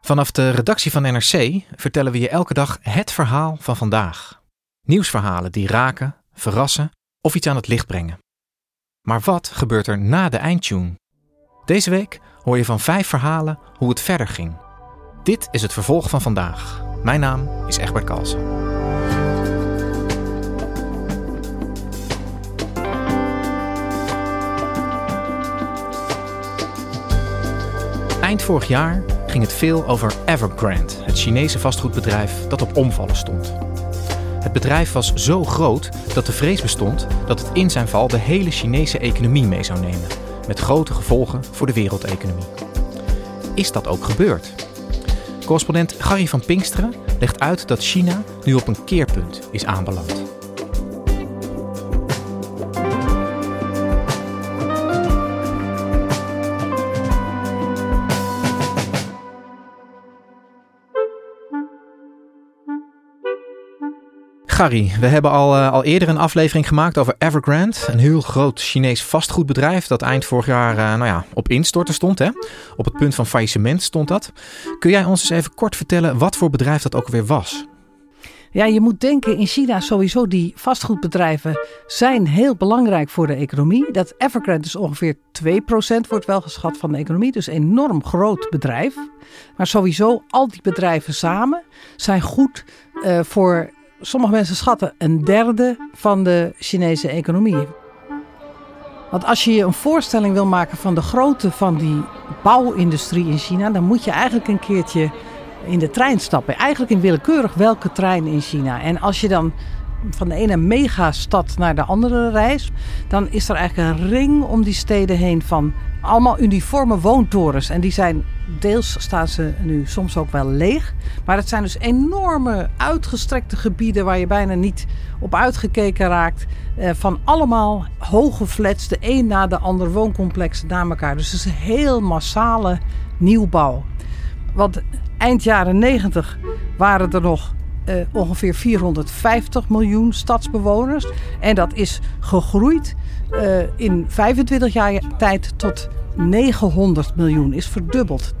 Vanaf de redactie van NRC vertellen we je elke dag het verhaal van vandaag. Nieuwsverhalen die raken, verrassen of iets aan het licht brengen. Maar wat gebeurt er na de eindtune? Deze week hoor je van vijf verhalen hoe het verder ging. Dit is het vervolg van vandaag. Mijn naam is Egbert Kalsen. Eind vorig jaar ging het veel over Evergrande, het Chinese vastgoedbedrijf dat op omvallen stond. Het bedrijf was zo groot dat de vrees bestond dat het in zijn val de hele Chinese economie mee zou nemen, met grote gevolgen voor de wereldeconomie. Is dat ook gebeurd? Correspondent Gary van Pinksteren legt uit dat China nu op een keerpunt is aanbeland. Gary, we hebben al, uh, al eerder een aflevering gemaakt over Evergrande. Een heel groot Chinees vastgoedbedrijf dat eind vorig jaar uh, nou ja, op instorten stond. Hè? Op het punt van faillissement stond dat. Kun jij ons eens even kort vertellen wat voor bedrijf dat ook weer was? Ja, je moet denken in China sowieso die vastgoedbedrijven zijn heel belangrijk voor de economie. Dat Evergrande is ongeveer 2% wordt wel geschat van de economie, dus een enorm groot bedrijf. Maar sowieso al die bedrijven samen zijn goed uh, voor sommige mensen schatten een derde van de Chinese economie. Want als je je een voorstelling wil maken van de grootte van die bouwindustrie in China, dan moet je eigenlijk een keertje in de trein stappen. Eigenlijk in willekeurig welke trein in China. En als je dan van de ene megastad naar de andere reist, dan is er eigenlijk een ring om die steden heen van allemaal uniforme woontorens. En die zijn, deels staan ze nu soms ook wel leeg. Maar het zijn dus enorme uitgestrekte gebieden waar je bijna niet op uitgekeken raakt. Eh, van allemaal hoge flats, de een na de ander wooncomplexen na elkaar. Dus het is een heel massale nieuwbouw. Want eind jaren 90 waren er nog uh, ongeveer 450 miljoen stadsbewoners. En dat is gegroeid uh, in 25 jaar tijd tot 900 miljoen, is verdubbeld.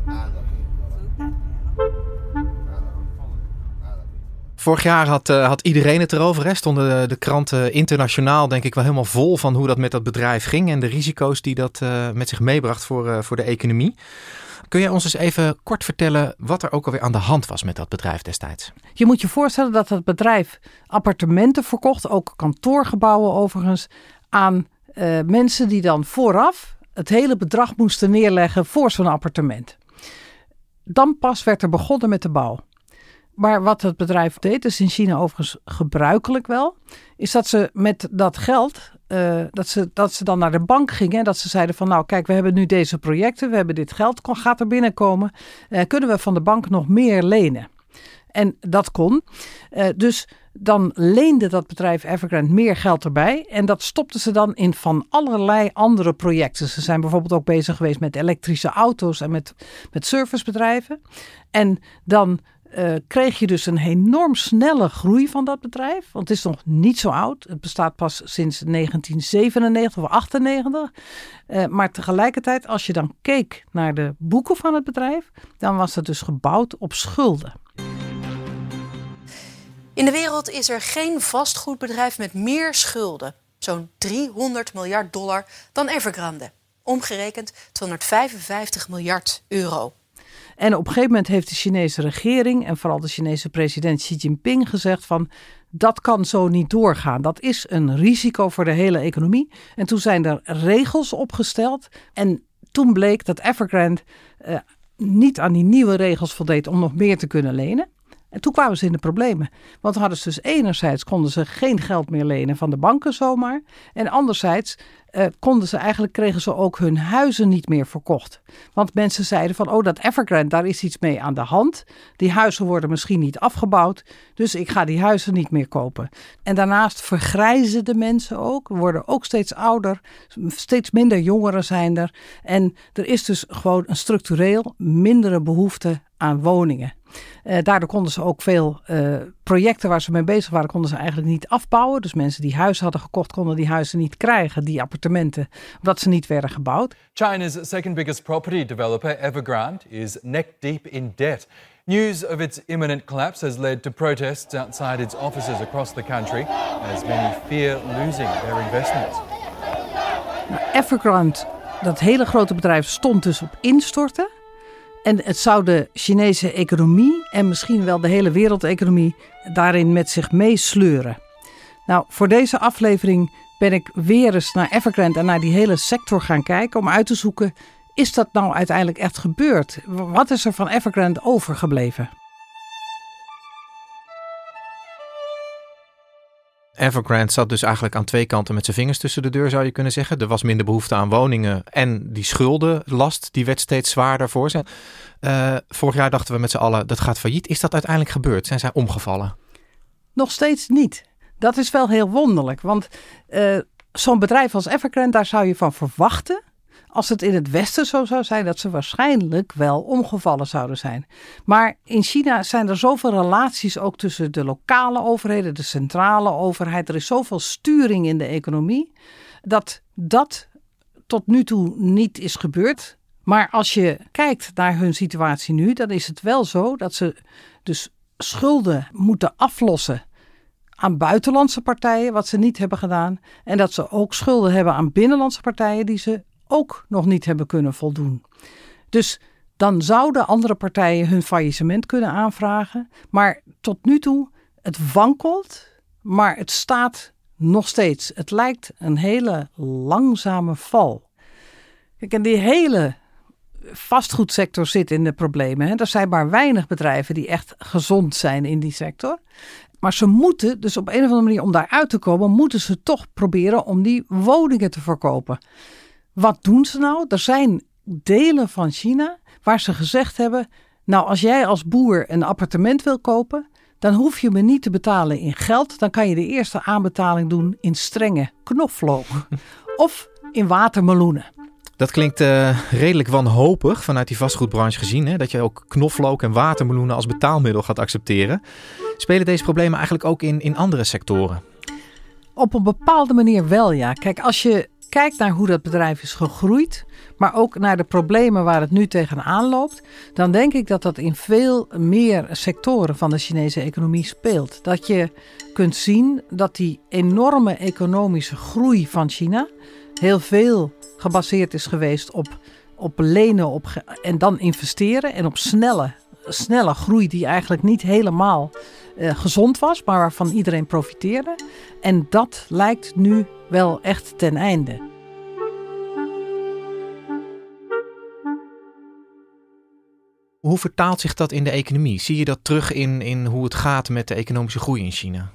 Vorig jaar had, uh, had iedereen het erover. Hè? Stonden de, de, kranten internationaal, denk ik, wel helemaal vol van hoe dat met dat bedrijf ging en de risico's die dat met zich meebracht voor, voor de economie. Kun jij ons eens even kort vertellen wat er ook alweer aan de hand was met dat bedrijf destijds? Je moet je voorstellen dat het bedrijf appartementen verkocht, ook kantoorgebouwen overigens, aan uh, mensen die dan vooraf het hele bedrag moesten neerleggen voor zo'n appartement. Dan pas werd er begonnen met de bouw. Maar wat het bedrijf deed, is in China overigens gebruikelijk wel, is dat ze met dat geld, uh, dat, ze, dat ze dan naar de bank gingen en dat ze zeiden van nou kijk, we hebben nu deze projecten, we hebben dit geld, gaat er binnenkomen, uh, kunnen we van de bank nog meer lenen? En dat kon. Uh, dus dan leende dat bedrijf Evergrande meer geld erbij. En dat stopten ze dan in van allerlei andere projecten. Ze zijn bijvoorbeeld ook bezig geweest met elektrische auto's en met, met servicebedrijven. En dan uh, kreeg je dus een enorm snelle groei van dat bedrijf. Want het is nog niet zo oud. Het bestaat pas sinds 1997 of 98. Uh, maar tegelijkertijd, als je dan keek naar de boeken van het bedrijf, dan was het dus gebouwd op schulden. In de wereld is er geen vastgoedbedrijf met meer schulden, zo'n 300 miljard dollar, dan Evergrande. Omgerekend 255 miljard euro. En op een gegeven moment heeft de Chinese regering en vooral de Chinese president Xi Jinping gezegd van dat kan zo niet doorgaan. Dat is een risico voor de hele economie. En toen zijn er regels opgesteld en toen bleek dat Evergrande uh, niet aan die nieuwe regels voldeed om nog meer te kunnen lenen. En toen kwamen ze in de problemen. Want hadden ze dus enerzijds konden ze geen geld meer lenen van de banken zomaar. En anderzijds uh, konden ze eigenlijk, kregen ze ook hun huizen niet meer verkocht. Want mensen zeiden van, oh dat Evergrande, daar is iets mee aan de hand. Die huizen worden misschien niet afgebouwd, dus ik ga die huizen niet meer kopen. En daarnaast vergrijzen de mensen ook, worden ook steeds ouder, steeds minder jongeren zijn er. En er is dus gewoon een structureel mindere behoefte aan woningen. Uh, daardoor konden ze ook veel uh, projecten waar ze mee bezig waren, konden ze eigenlijk niet afbouwen. Dus mensen die huizen hadden gekocht, konden die huizen niet krijgen, die appartementen, omdat ze niet werden gebouwd. China's second biggest property developer, Evergrande, is neck deep in debt. News of its imminent collapse has led to protests outside its offices across the country, as many fear losing their investments. Nou, Evergrande, dat hele grote bedrijf, stond dus op instorten. En het zou de Chinese economie en misschien wel de hele wereldeconomie daarin met zich meesleuren. Nou, voor deze aflevering ben ik weer eens naar Evergrande en naar die hele sector gaan kijken om uit te zoeken: is dat nou uiteindelijk echt gebeurd? Wat is er van Evergrande overgebleven? Evergrande zat dus eigenlijk aan twee kanten met zijn vingers tussen de deur, zou je kunnen zeggen. Er was minder behoefte aan woningen en die schuldenlast die werd steeds zwaarder voor ze. Uh, vorig jaar dachten we met z'n allen dat gaat failliet. Is dat uiteindelijk gebeurd? Zijn zij omgevallen? Nog steeds niet. Dat is wel heel wonderlijk, want uh, zo'n bedrijf als Evergrande, daar zou je van verwachten als het in het Westen zo zou zijn, dat ze waarschijnlijk wel omgevallen zouden zijn. Maar in China zijn er zoveel relaties ook tussen de lokale overheden, de centrale overheid. Er is zoveel sturing in de economie, dat dat tot nu toe niet is gebeurd. Maar als je kijkt naar hun situatie nu, dan is het wel zo dat ze dus schulden moeten aflossen aan buitenlandse partijen, wat ze niet hebben gedaan. En dat ze ook schulden hebben aan binnenlandse partijen die ze ook nog niet hebben kunnen voldoen. Dus dan zouden andere partijen hun faillissement kunnen aanvragen. Maar tot nu toe, het wankelt, maar het staat nog steeds. Het lijkt een hele langzame val. Kijk, en die hele vastgoedsector zit in de problemen. Hè. Er zijn maar weinig bedrijven die echt gezond zijn in die sector. Maar ze moeten, dus op een of andere manier om daaruit te komen, moeten ze toch proberen om die woningen te verkopen. Wat doen ze nou? Er zijn delen van China waar ze gezegd hebben: Nou, als jij als boer een appartement wil kopen, dan hoef je me niet te betalen in geld. Dan kan je de eerste aanbetaling doen in strenge knoflook of in watermeloenen. Dat klinkt uh, redelijk wanhopig vanuit die vastgoedbranche gezien. Hè? Dat je ook knoflook en watermeloenen als betaalmiddel gaat accepteren. Spelen deze problemen eigenlijk ook in, in andere sectoren? Op een bepaalde manier wel, ja. Kijk, als je kijkt naar hoe dat bedrijf is gegroeid, maar ook naar de problemen waar het nu tegenaan loopt, dan denk ik dat dat in veel meer sectoren van de Chinese economie speelt. Dat je kunt zien dat die enorme economische groei van China heel veel gebaseerd is geweest op, op lenen op, en dan investeren en op snelle, snelle groei die eigenlijk niet helemaal gezond was, maar waarvan iedereen profiteerde. En dat lijkt nu wel echt ten einde. Hoe vertaalt zich dat in de economie? Zie je dat terug in, in hoe het gaat met de economische groei in China?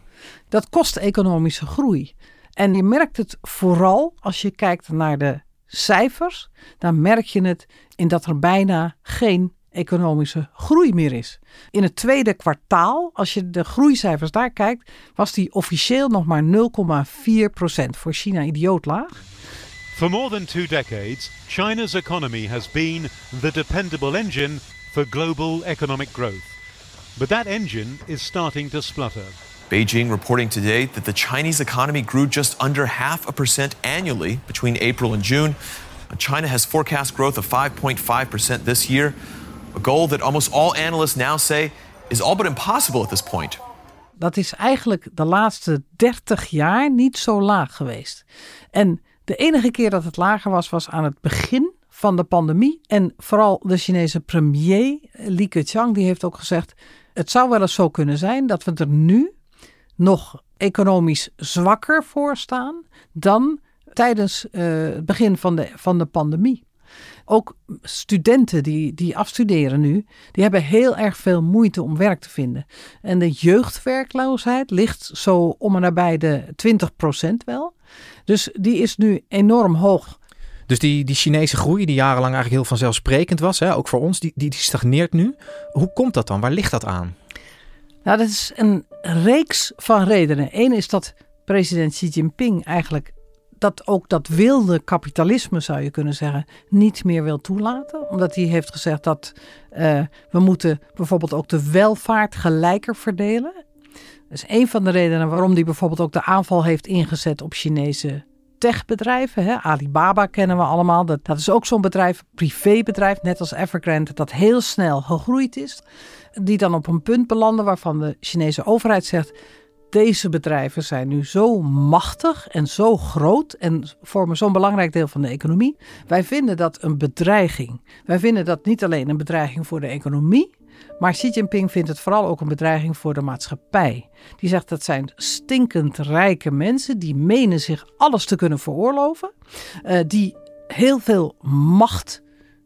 Dat kost economische groei. En je merkt het vooral als je kijkt naar de cijfers. Dan merk je het in dat er bijna geen economische groei meer is. In het tweede kwartaal, als je de groeicijfers daar kijkt, was die officieel nog maar 0,4 procent. Voor China idioot laag. For more than two decades, China's economy has been the dependable engine for global economic growth. But that engine is starting to splutter. Beijing reporting today that the Chinese economy grew just under half a percent annually between April and June. China has forecast growth of 5.5% this year, a goal that almost all analysts now say is all but impossible at this point. Dat is eigenlijk de laatste 30 jaar niet zo laag geweest. En de enige keer dat het lager was, was aan het begin van de pandemie. En vooral de Chinese premier Li Keqiang, die heeft ook gezegd: het zou wel eens zo kunnen zijn dat we er nu nog economisch zwakker voor staan dan tijdens uh, het begin van de, van de pandemie. Ook studenten die, die afstuderen nu, die hebben heel erg veel moeite om werk te vinden. En de jeugdwerkloosheid ligt zo om en nabij de 20% wel. Dus die is nu enorm hoog. Dus die, die Chinese groei, die jarenlang eigenlijk heel vanzelfsprekend was, hè, ook voor ons, die, die, die stagneert nu. Hoe komt dat dan? Waar ligt dat aan? Nou, dat is een reeks van redenen. Eén is dat president Xi Jinping eigenlijk dat ook dat wilde kapitalisme, zou je kunnen zeggen, niet meer wil toelaten. Omdat hij heeft gezegd dat uh, we moeten bijvoorbeeld ook de welvaart gelijker verdelen. Dat is een van de redenen waarom hij bijvoorbeeld ook de aanval heeft ingezet op Chinese techbedrijven. Hè. Alibaba kennen we allemaal. Dat, dat is ook zo'n bedrijf, privébedrijf, net als Evergrande, dat heel snel gegroeid is. Die dan op een punt belanden waarvan de Chinese overheid zegt deze bedrijven zijn nu zo machtig en zo groot en vormen zo'n belangrijk deel van de economie. Wij vinden dat een bedreiging. Wij vinden dat niet alleen een bedreiging voor de economie, maar Xi Jinping vindt het vooral ook een bedreiging voor de maatschappij. Die zegt dat zijn stinkend rijke mensen die menen zich alles te kunnen veroorloven, uh, die heel veel macht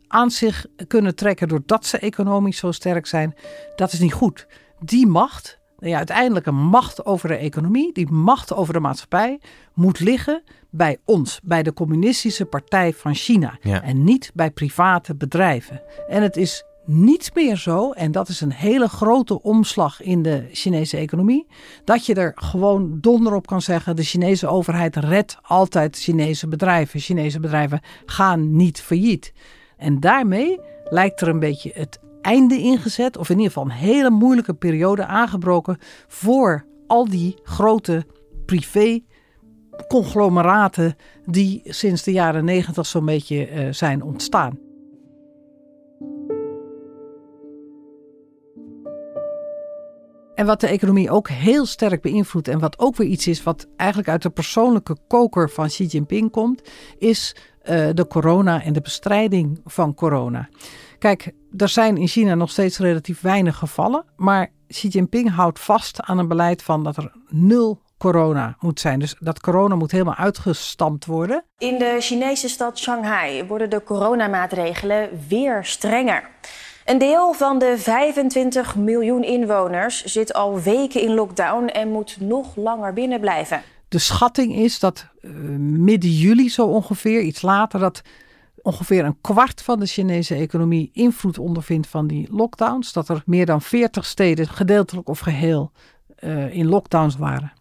aan zich kunnen trekken doordat ze economisch zo sterk zijn. Dat is niet goed. Die macht ja, uiteindelijk een macht over de economie, die macht over de maatschappij, moet liggen bij ons, bij de Communistische Partij van China. En niet bij private bedrijven. En het is niet meer zo, en dat is een hele grote omslag in de Chinese economie, dat je er gewoon donder op kan zeggen: de Chinese overheid redt altijd Chinese bedrijven. Chinese bedrijven gaan niet failliet. En daarmee lijkt er een beetje het einde ingezet, of in ieder geval een hele moeilijke periode aangebroken voor al die grote privé conglomeraten die sinds de jaren negentig zo'n beetje uh, zijn ontstaan. En wat de economie ook heel sterk beïnvloedt en wat ook weer iets is wat eigenlijk uit de persoonlijke koker van Xi Jinping komt, is uh, de corona en de bestrijding van corona. Kijk, er zijn in China nog steeds relatief weinig gevallen, maar Xi Jinping houdt vast aan een beleid van dat er nul corona moet zijn. Dus dat corona moet helemaal uitgestampt worden. In de Chinese stad Shanghai worden de coronamaatregelen weer strenger. Een deel van de 25 miljoen inwoners zit al weken in lockdown en moet nog langer binnen blijven. De schatting is dat uh, midden juli zo ongeveer, iets later, dat ongeveer een kwart van de Chinese economie invloed ondervindt van die lockdowns. Dat er meer dan 40 steden gedeeltelijk of geheel uh, in lockdowns waren.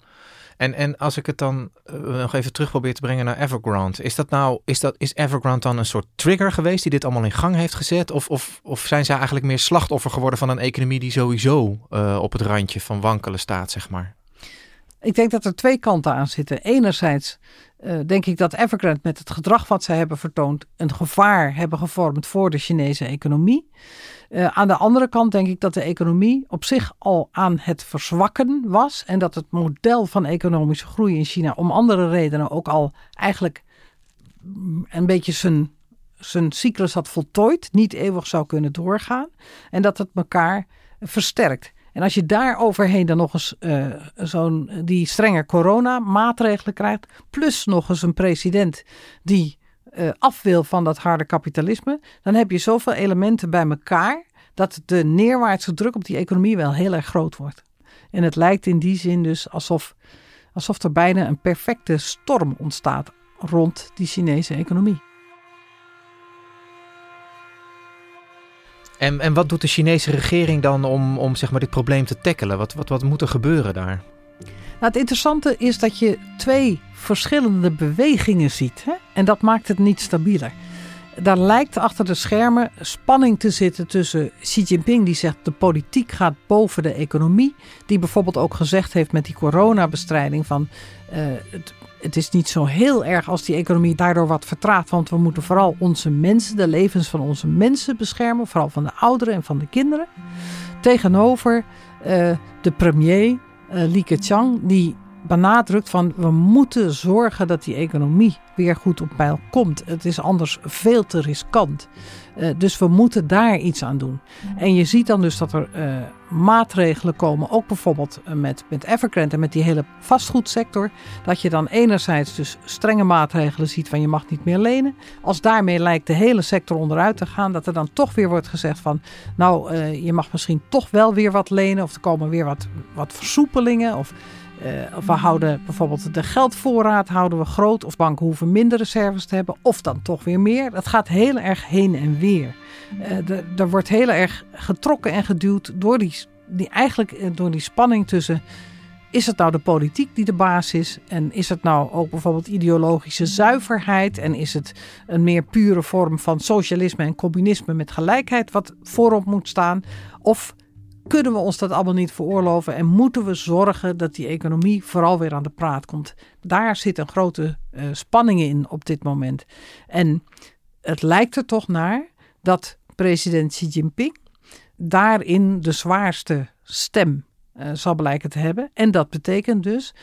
En, en als ik het dan uh, nog even terug probeer te brengen naar Evergrande. Is dat nou, is, dat, is Evergrande dan een soort trigger geweest die dit allemaal in gang heeft gezet? Of, of, of zijn zij eigenlijk meer slachtoffer geworden van een economie die sowieso uh, op het randje van wankelen staat, zeg maar? Ik denk dat er twee kanten aan zitten. Enerzijds uh, denk ik dat Evergrande met het gedrag wat zij hebben vertoond een gevaar hebben gevormd voor de Chinese economie. Uh, aan de andere kant denk ik dat de economie op zich al aan het verzwakken was en dat het model van economische groei in China om andere redenen ook al eigenlijk een beetje zijn, zijn cyclus had voltooid, niet eeuwig zou kunnen doorgaan en dat het elkaar versterkt. En als je daar overheen dan nog eens uh, zo'n die strenge coronamaatregelen krijgt, plus nog eens een president die uh, af wil van dat harde kapitalisme, dan heb je zoveel elementen bij elkaar dat de neerwaartse druk op die economie wel heel erg groot wordt. En het lijkt in die zin dus alsof, alsof er bijna een perfecte storm ontstaat rond die Chinese economie. En, en wat doet de Chinese regering dan om, om zeg maar, dit probleem te tackelen? Wat, wat, wat moet er gebeuren daar? Nou, het interessante is dat je twee verschillende bewegingen ziet. Hè? En dat maakt het niet stabieler. Daar lijkt achter de schermen spanning te zitten tussen Xi Jinping, die zegt de politiek gaat boven de economie. Die bijvoorbeeld ook gezegd heeft met die coronabestrijding van uh, het is niet zo heel erg als die economie daardoor wat vertraagt. Want we moeten vooral onze mensen, de levens van onze mensen beschermen. Vooral van de ouderen en van de kinderen. Tegenover uh, de premier, uh, Li Keqiang, die benadrukt van we moeten zorgen dat die economie weer goed op peil komt. Het is anders veel te riskant. Uh, dus we moeten daar iets aan doen. En je ziet dan dus dat er uh, maatregelen komen, ook bijvoorbeeld uh, met, met Evergrande en met die hele vastgoedsector. Dat je dan enerzijds dus strenge maatregelen ziet van je mag niet meer lenen. Als daarmee lijkt de hele sector onderuit te gaan, dat er dan toch weer wordt gezegd van nou je mag misschien toch wel weer wat lenen of er komen weer wat, wat versoepelingen of uh, we houden bijvoorbeeld de geldvoorraad houden we groot. Of banken hoeven minder reserves te hebben. Of dan toch weer meer. Dat gaat heel erg heen en weer. Uh, er wordt heel erg getrokken en geduwd door die, die, eigenlijk eh, door die spanning tussen... Is het nou de politiek die de baas is? En is het nou ook bijvoorbeeld ideologische zuiverheid? En is het een meer pure vorm van socialisme en communisme met gelijkheid wat voorop moet staan? Of kunnen we ons dat allemaal niet veroorloven en moeten we zorgen dat die economie vooral weer aan de praat komt. Daar zit een grote uh, spanning in op dit moment. En het lijkt er toch naar dat president Xi Jinping daarin de zwaarste stem uh, zal blijken te hebben. En dat betekent dus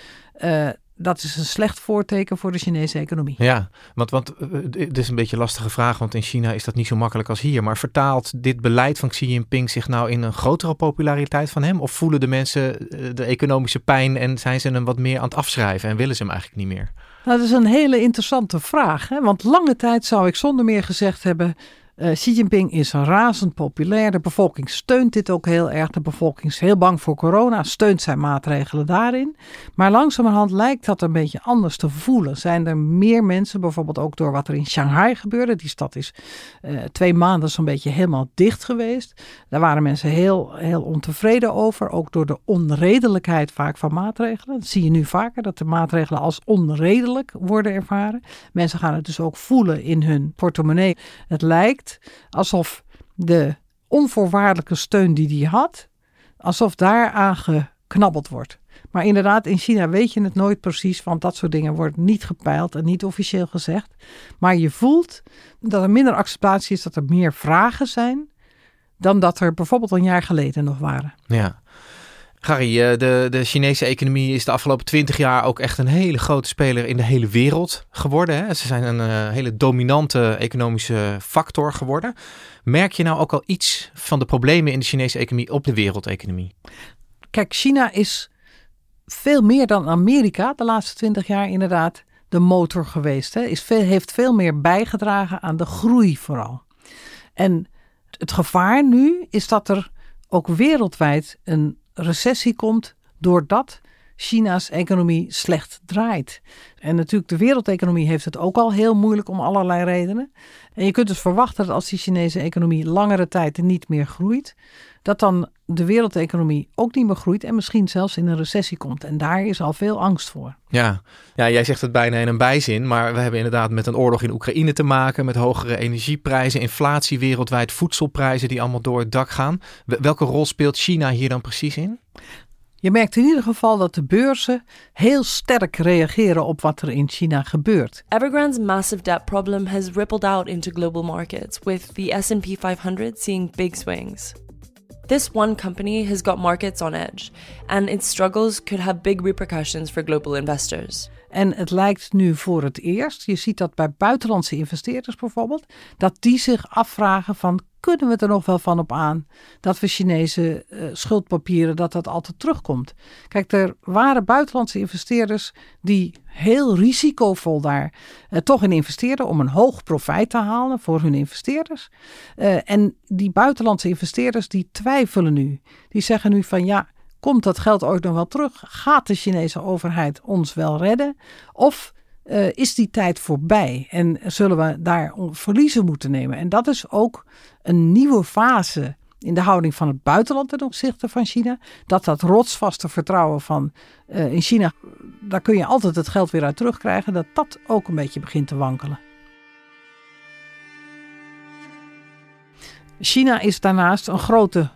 uh, dat is een slecht voorteken voor de Chinese economie. Ja, want, want eh, het is een beetje een lastige vraag, want in China is dat niet zo makkelijk als hier. Maar vertaalt dit beleid van Xi Jinping zich nou in een grotere populariteit van hem? Of voelen de mensen eh, de economische pijn en zijn ze hem wat meer aan het afschrijven en willen ze hem eigenlijk niet meer? Nou, dat is een hele interessante vraag. Hè? Want lange tijd zou ik zonder meer gezegd hebben: uh, Xi Jinping is razend populair. De bevolking steunt dit ook heel erg. De bevolking is heel bang voor corona, steunt zijn maatregelen daarin. Maar langzamerhand lijkt dat een beetje anders te voelen. Zijn er meer mensen, bijvoorbeeld ook door wat er in Shanghai gebeurde. Die stad is uh, twee maanden zo'n beetje helemaal dicht geweest. Daar waren mensen heel, heel ontevreden over. Ook door de onredelijkheid vaak van maatregelen. Dat zie je nu vaker, dat de maatregelen als onredelijk worden ervaren. Mensen gaan het dus ook voelen in hun portemonnee. Het lijkt alsof de onvoorwaardelijke steun die hij had, alsof daar aan geknabbeld wordt. Maar inderdaad, in China weet je het nooit precies, want dat soort dingen wordt niet gepeild en niet officieel gezegd. Maar je voelt dat er minder acceptatie is, dat er meer vragen zijn, dan dat er bijvoorbeeld een jaar geleden nog waren. Ja. Gary, eh, de, de Chinese economie is de afgelopen twintig jaar ook echt een hele grote speler in de hele wereld geworden. Hè? Ze zijn een uh, hele dominante economische factor geworden. Merk je nou ook al iets van de problemen in de Chinese economie op de wereldeconomie? Kijk, China is veel meer dan Amerika de laatste twintig jaar inderdaad de motor geweest. Hè? Is veel, heeft veel meer bijgedragen aan de groei vooral. En het gevaar nu is dat er ook wereldwijd een recessie komt doordat China's economie slecht draait. En natuurlijk, de wereldeconomie heeft het ook al heel moeilijk om allerlei redenen. En je kunt dus verwachten dat als die Chinese economie langere tijd niet meer groeit, dat dan de wereldeconomie ook niet meer groeit en misschien zelfs in een recessie komt. En daar is al veel angst voor. Ja, ja jij zegt het bijna in een bijzin, maar we hebben inderdaad met een oorlog in Oekraïne te maken, met hogere energieprijzen, inflatie wereldwijd, voedselprijzen die allemaal door het dak gaan. Welke rol speelt China hier dan precies in? Je merkt in ieder geval dat de beurzen heel sterk reageren op wat er in China gebeurt. Evergrande's massive debt problem has rippled out into global markets, with the S&P 500 seeing big swings. This one company has got markets on edge, and its struggles could have big repercussions for global investors. En het lijkt nu voor het eerst, je ziet dat bij buitenlandse investeerders bijvoorbeeld, dat die zich afvragen van kunnen we er nog wel van op aan dat we Chinese uh, schuldpapieren, dat dat altijd terugkomt. Kijk, er waren buitenlandse investeerders die heel risicovol daar uh, toch in investeerden om een hoog profijt te halen voor hun investeerders. Uh, en die buitenlandse investeerders die twijfelen nu. Die zeggen nu van ja, Komt dat geld ooit nog wel terug? Gaat de Chinese overheid ons wel redden? Of uh, is die tijd voorbij en zullen we daar verliezen moeten nemen? En dat is ook een nieuwe fase in de houding van het buitenland ten opzichte van China. Dat dat rotsvaste vertrouwen van uh, in China, daar kun je altijd het geld weer uit terugkrijgen, dat dat ook een beetje begint te wankelen. China is daarnaast een grote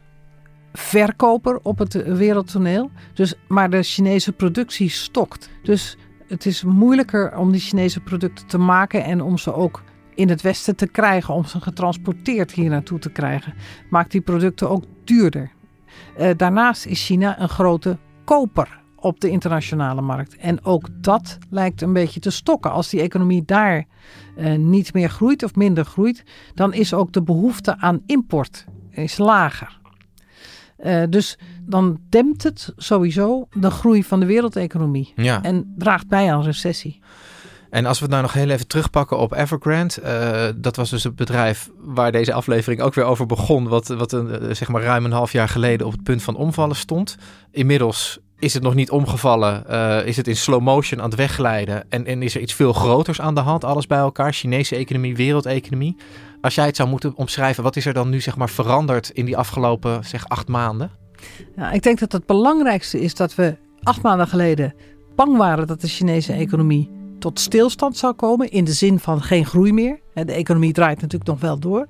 verkoper op het wereldtoneel. Dus, maar de Chinese productie stokt. Dus het is moeilijker om die Chinese producten te maken en om ze ook in het Westen te krijgen, om ze getransporteerd hier naartoe te krijgen. Maakt die producten ook duurder. Uh, daarnaast is China een grote koper op de internationale markt. En ook dat lijkt een beetje te stokken. Als die economie daar uh, niet meer groeit of minder groeit, dan is ook de behoefte aan import is lager. Uh, dus dan dempt het sowieso de groei van de wereldeconomie. Ja. En draagt bij aan recessie. En als we het nou nog heel even terugpakken op Evergrande. Uh, dat was dus het bedrijf waar deze aflevering ook weer over begon. Wat, wat een, zeg maar ruim een half jaar geleden op het punt van omvallen stond. Inmiddels is het nog niet omgevallen. Uh, is het in slow motion aan het wegglijden. En, en is er iets veel groters aan de hand. Alles bij elkaar. Chinese economie, wereldeconomie. Als jij het zou moeten omschrijven, wat is er dan nu zeg maar veranderd in die afgelopen zeg acht maanden? Ik denk dat het belangrijkste is dat we acht maanden geleden bang waren dat de Chinese economie tot stilstand zou komen. In de zin van geen groei meer. De economie draait natuurlijk nog wel door.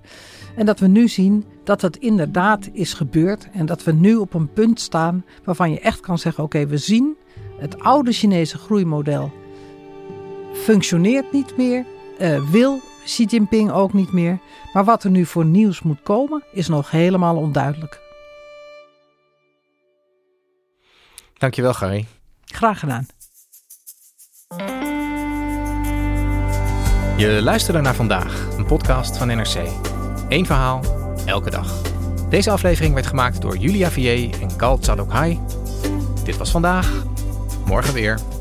En dat we nu zien dat het inderdaad is gebeurd. En dat we nu op een punt staan waarvan je echt kan zeggen: oké, we zien het oude Chinese groeimodel functioneert niet meer. Uh, wil Xi Jinping ook niet meer. Maar wat er nu voor nieuws moet komen, is nog helemaal onduidelijk. Dankjewel, Gary. Graag gedaan. Je luisterde naar vandaag, een podcast van NRC. Eén verhaal, elke dag. Deze aflevering werd gemaakt door Julia Vier en Kal Tsadokhai. Dit was vandaag. Morgen weer.